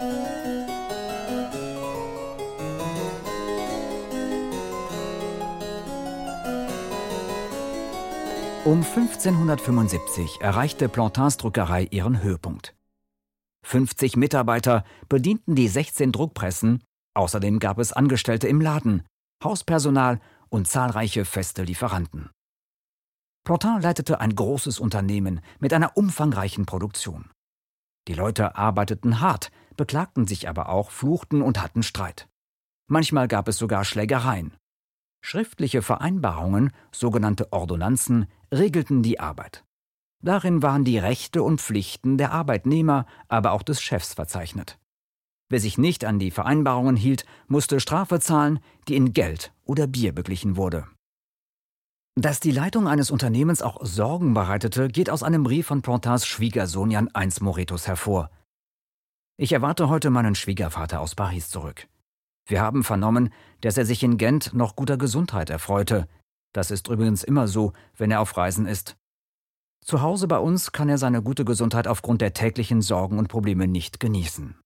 Um 1575 erreichte Plantins Druckerei ihren Höhepunkt. 50 Mitarbeiter bedienten die 16 Druckpressen, außerdem gab es Angestellte im Laden, Hauspersonal und zahlreiche feste Lieferanten. Plantin leitete ein großes Unternehmen mit einer umfangreichen Produktion. Die Leute arbeiteten hart, beklagten sich aber auch, fluchten und hatten Streit. Manchmal gab es sogar Schlägereien. Schriftliche Vereinbarungen, sogenannte Ordonnanzen, regelten die Arbeit. Darin waren die Rechte und Pflichten der Arbeitnehmer, aber auch des Chefs verzeichnet. Wer sich nicht an die Vereinbarungen hielt, musste Strafe zahlen, die in Geld oder Bier beglichen wurde. Dass die Leitung eines Unternehmens auch Sorgen bereitete, geht aus einem Brief von Plantins Schwiegersohn Jan I. Moretus hervor. Ich erwarte heute meinen Schwiegervater aus Paris zurück. Wir haben vernommen, dass er sich in Gent noch guter Gesundheit erfreute. Das ist übrigens immer so, wenn er auf Reisen ist. Zu Hause bei uns kann er seine gute Gesundheit aufgrund der täglichen Sorgen und Probleme nicht genießen.